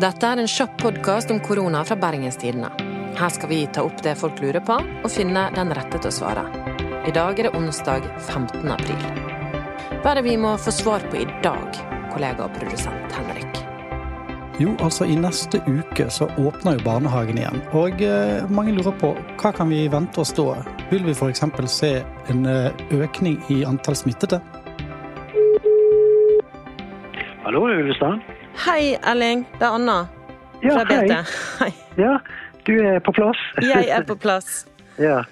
Dette er en kjapp podkast om korona fra Bergenstidene. Her skal vi ta opp det folk lurer på, og finne den rette til å svare. I dag er det onsdag 15. april. Hva er det vi må få svar på i dag, kollega og produsent Henrik? Jo, altså i neste uke så åpner jo barnehagen igjen. Og eh, mange lurer på hva kan vi vente oss da? Vil vi f.eks. se en eh, økning i antall smittede? Hallo, Ulvestad. Hei, Elling. Det er Anna. Ja, fra BT. hei. Hei. Ja, du er på plass. Jeg er på plass. Ja.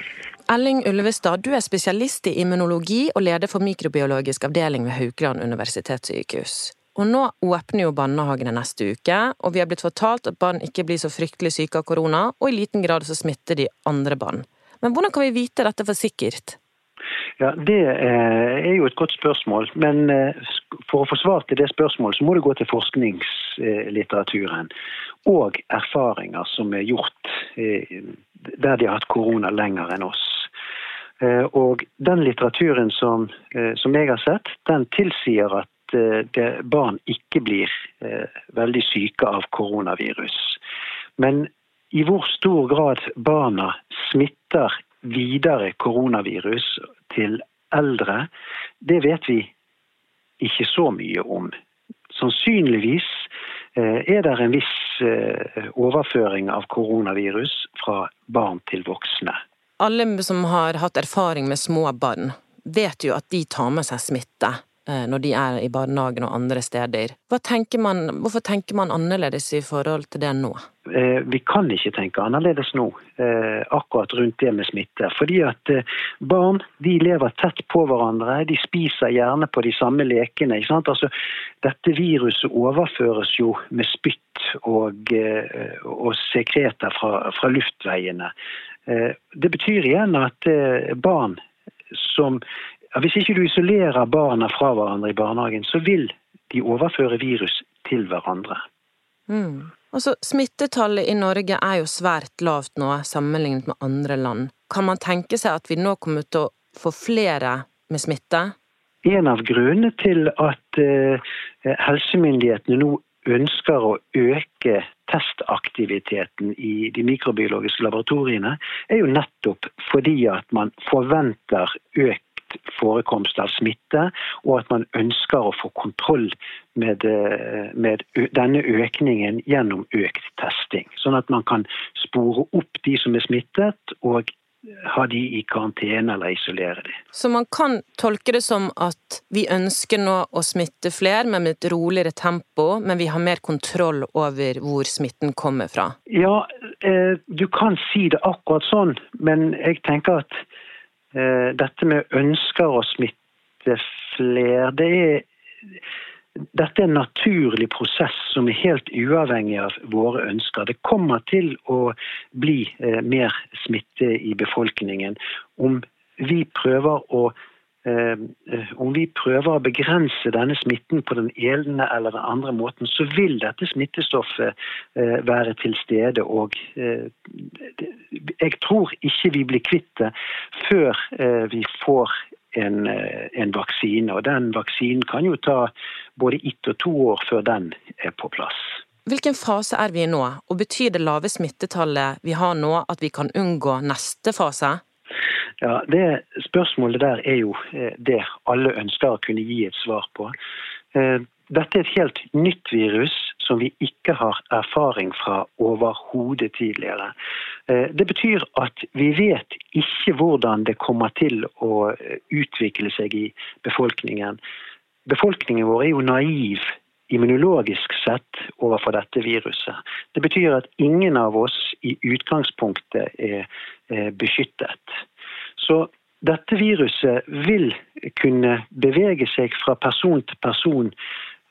Elling Ulvestad, du er spesialist i immunologi og leder for mikrobiologisk avdeling ved Haukeland universitetssykehus. Og nå åpner jo barnehagene neste uke, og vi har blitt fortalt at barn ikke blir så fryktelig syke av korona, og i liten grad så smitter de andre barn. Men hvordan kan vi vite dette for sikkert? Ja, det eh, er jo et godt spørsmål. Men eh, for å få svar til det spørsmålet, så må du gå til forskningslitteraturen. Og erfaringer som er gjort eh, der de har hatt korona lenger enn oss. Og den litteraturen som, som jeg har sett, den tilsier at barn ikke blir veldig syke av koronavirus. Men i hvor stor grad barna smitter videre koronavirus til eldre, det vet vi ikke så mye om. Sannsynligvis eh, er det en viss eh, overføring av koronavirus fra barn til voksne. Alle som har hatt erfaring med små barn, vet jo at de tar med seg smitte eh, når de er i barnehagen og andre steder. Tenker man, hvorfor tenker man annerledes i forhold til det nå? Eh, Vi kan ikke tenke annerledes nå, eh, akkurat rundt det med smitte. Fordi at eh, barn de lever tett på hverandre, de spiser gjerne på de samme lekene. ikke sant? Altså, dette viruset overføres jo med spytt og, og sekreter fra, fra luftveiene. Det betyr igjen at barn som Hvis ikke du isolerer barna fra hverandre i barnehagen, så vil de overføre virus til hverandre. Mm. Altså, Smittetallet i Norge er jo svært lavt nå sammenlignet med andre land. Kan man tenke seg at vi nå kommer til å få flere med smitte? En av grunnene til at eh, helsemyndighetene nå ønsker å øke testaktiviteten i de mikrobiologiske laboratoriene, er jo nettopp fordi at man forventer økt forekomst av smitte, og at man ønsker å få kontroll med, eh, med denne økningen gjennom økt testing. Sånn at man kan spore opp de som er smittet, og ha de i karantene eller isolere de. Så man kan tolke det som at vi ønsker nå å smitte flere, men med et roligere tempo, men vi har mer kontroll over hvor smitten kommer fra. Ja, eh, du kan si det akkurat sånn, men jeg tenker at dette med ønsker å smitte flere, det er dette er en naturlig prosess som er helt uavhengig av våre ønsker. Det kommer til å bli eh, mer smitte i befolkningen om vi prøver å eh, eh, om vi prøver å begrense denne smitten på den ene eller den andre måten, så vil dette smittestoffet eh, være til stede. Og eh, jeg tror ikke vi blir kvitt det før eh, vi får en, eh, en vaksine. Og den vaksinen kan jo ta både ett og to år før den er på plass. Hvilken fase er vi i nå, og betyr det lave smittetallet vi har nå at vi kan unngå neste fase? Ja, Det spørsmålet der er jo eh, det alle ønsker å kunne gi et svar på. Eh, Dette er et helt nytt virus som vi ikke har erfaring fra overhodet tidligere. Eh, Det betyr at vi vet ikke hvordan det kommer til å utvikle seg i befolkningen. Befolkningen vår er jo naiv immunologisk sett overfor dette viruset. Det betyr at ingen av oss i utgangspunktet er beskyttet. Så dette viruset vil kunne bevege seg fra person til person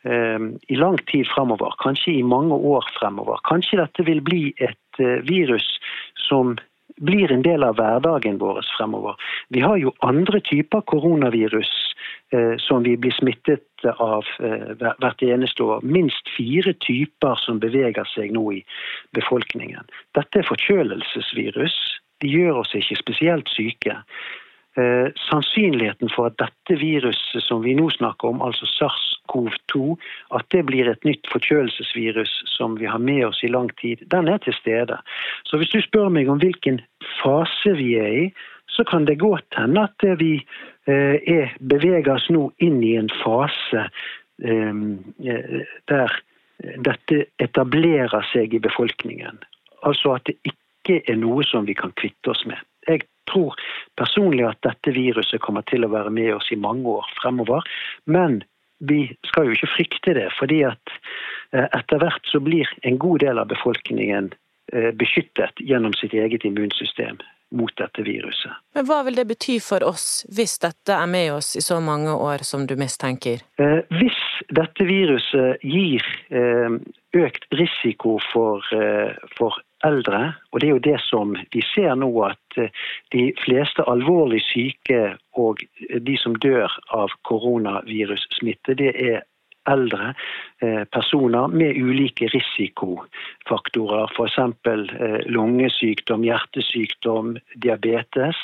eh, i lang tid fremover, kanskje i mange år fremover. Kanskje dette vil bli et eh, virus som blir en del av hverdagen vår fremover. Vi har jo andre typer koronavirus eh, som vi blir smittet av eh, hvert eneste år. Minst fire typer som beveger seg nå i befolkningen. Dette er forkjølelsesvirus. De gjør oss ikke spesielt syke. Eh, sannsynligheten for at dette viruset som vi nå snakker om, altså SARS-CoV-2, at det blir et nytt forkjølelsesvirus som vi har med oss i lang tid, den er til stede. Så hvis du spør meg om hvilken fase vi er i, så kan det godt hende at vi eh, er, beveger oss nå inn i en fase eh, der dette etablerer seg i befolkningen. Altså at det ikke er noe som vi kan kvitte oss med. Jeg tror personlig at dette viruset kommer til å være med oss i mange år fremover. Men vi skal jo ikke frykte det, fordi at eh, etter hvert så blir en god del av befolkningen eh, beskyttet gjennom sitt eget immunsystem mot dette viruset. Men Hva vil det bety for oss hvis dette er med oss i så mange år som du mistenker? Eh, hvis dette viruset gir økt risiko for, for eldre. Og det er jo det som vi ser nå, at eh, de fleste alvorlig syke og de som dør av koronavirussmitte, det er eldre eh, personer med ulike risikofaktorer. F.eks. Eh, lungesykdom, hjertesykdom, diabetes.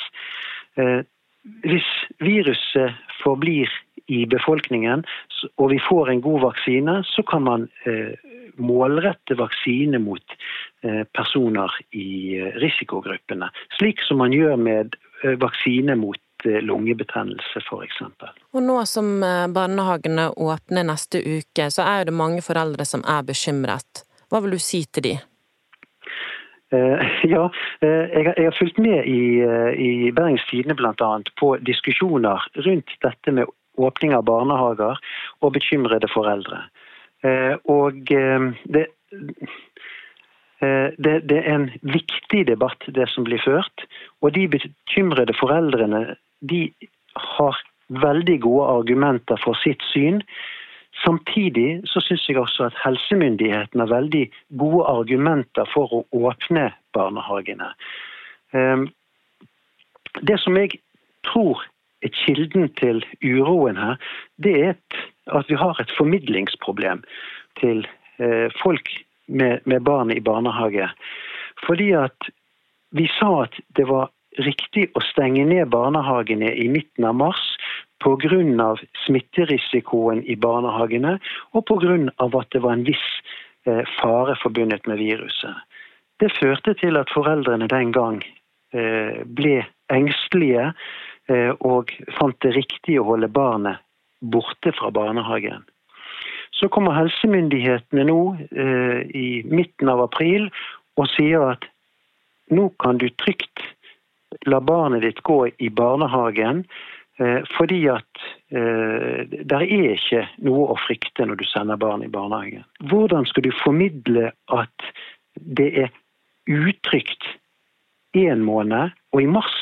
Hvis viruset forblir i befolkningen, og vi får en god vaksine, så kan man målrette vaksine mot eh, personer i eh, risikogruppene. Slik som man gjør med eh, vaksine mot lungebetennelse f.eks. Og nå som barnehagene åpner neste uke, så er det mange foreldre som er bekymret. Hva vil du si til de? Ja, jeg har fulgt med i, i Bergens Tidende bl.a. på diskusjoner rundt dette med åpning av barnehager og bekymrede foreldre. Eh, og eh, det, eh, det, det, er en viktig debatt, det som blir ført. Og de bekymrede foreldrene de har veldig gode argumenter for sitt syn. Samtidig så syns jeg også at helsemyndighetene har veldig gode argumenter for å åpne barnehagene. Det som jeg tror er kilden til uroen her, det er at vi har et formidlingsproblem til eh, folk med barn i barnehage. Fordi at vi sa at det var riktig å stenge ned barnehagene i midten av mars pga. smitterisikoen i barnehagene og pga. at det var en viss eh, fare forbundet med viruset. Det førte til at foreldrene den gang eh, ble engstelige Eh, og fant det riktig å holde barnet borte fra barnehagen. Så kommer helsemyndighetene nå i midten av april og sier at nå kan du trygt la barnet ditt gå i barnehagen eh, fordi at det er ikke noe å frykte når du sender barn i barnehagen. Hvordan skal du formidle at det er utrygt én måned, og i mars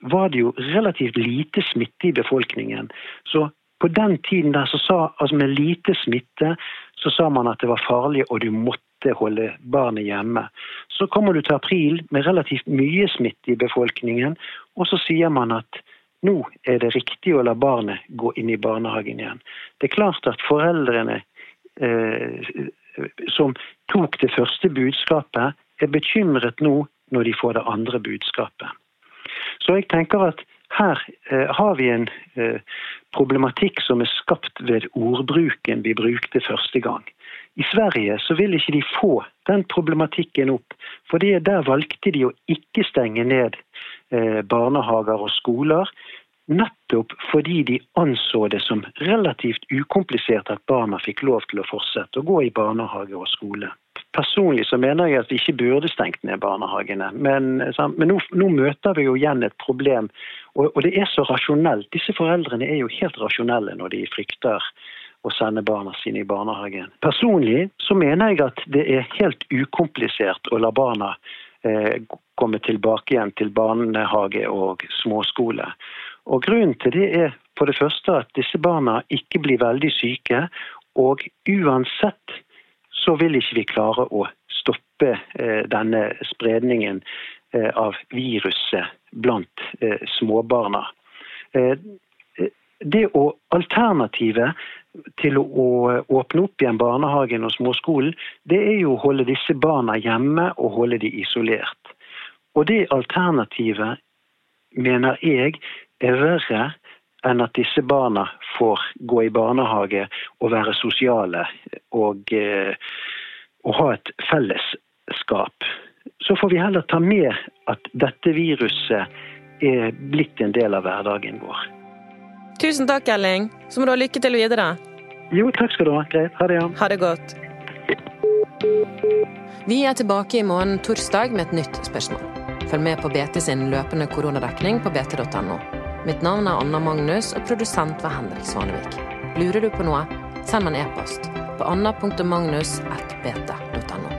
var det jo relativt lite smitte i befolkningen. Så på den tiden der så sa, altså med lite smitte, så sa man at det var farlig og du måtte holde barnet hjemme. Så kommer du til april med relativt mye smitte i befolkningen, og så sier man at nå er det riktig å la barnet gå inn i barnehagen igjen. Det er klart at foreldrene eh, som tok det første budskapet, er bekymret nå når de får det andre budskapet. Så jeg tenker at her eh, har vi en eh, problematikk som er skapt ved ordbruken vi brukte første gang. I Sverige så vil ikke de få den problematikken opp, for der valgte de å ikke stenge ned eh, barnehager og skoler. Nettopp fordi de anså det som relativt ukomplisert at barna fikk lov til å fortsette å gå i barnehage og skole. Personlig så mener jeg at vi ikke burde stengt ned barnehagene. Men, men nå, nå, møter vi jo igjen et problem, og, og, det er så rasjonelt. Disse foreldrene er jo helt rasjonelle når de frykter å sende barna sine i barnehagen. Personlig så mener jeg at det er helt ukomplisert å la barna eh, komme tilbake igjen til barnehage og småskole. Og Grunnen til det er for det første at disse barna ikke blir veldig syke, og uansett så vil ikke vi klare å stoppe eh, denne spredningen eh, av viruset blant eh, småbarna. Det å Alternativet til å åpne opp igjen barnehagen og småskolen, det er jo å holde disse barna hjemme og holde de isolert. Og det alternativet, mener jeg, er verre enn at disse barna får gå i barnehage og være sosiale og, eh, og ha et fellesskap. Så får vi heller ta med at dette viruset er blitt en del av hverdagen vår. Tusen takk, Elling. Så må du ha lykke til videre. Jo, takk skal du ha. Greit. Ha det, ja. Ha det godt. Vi er tilbake i morgen torsdag med et nytt spørsmål. Følg med på BT sin løpende koronadekning på bt.no. Mitt navn er Anna Magnus, og produsent var Henrik Svanevik. Lurer du på noe, send meg en e-post på anna.magnus.bt.no.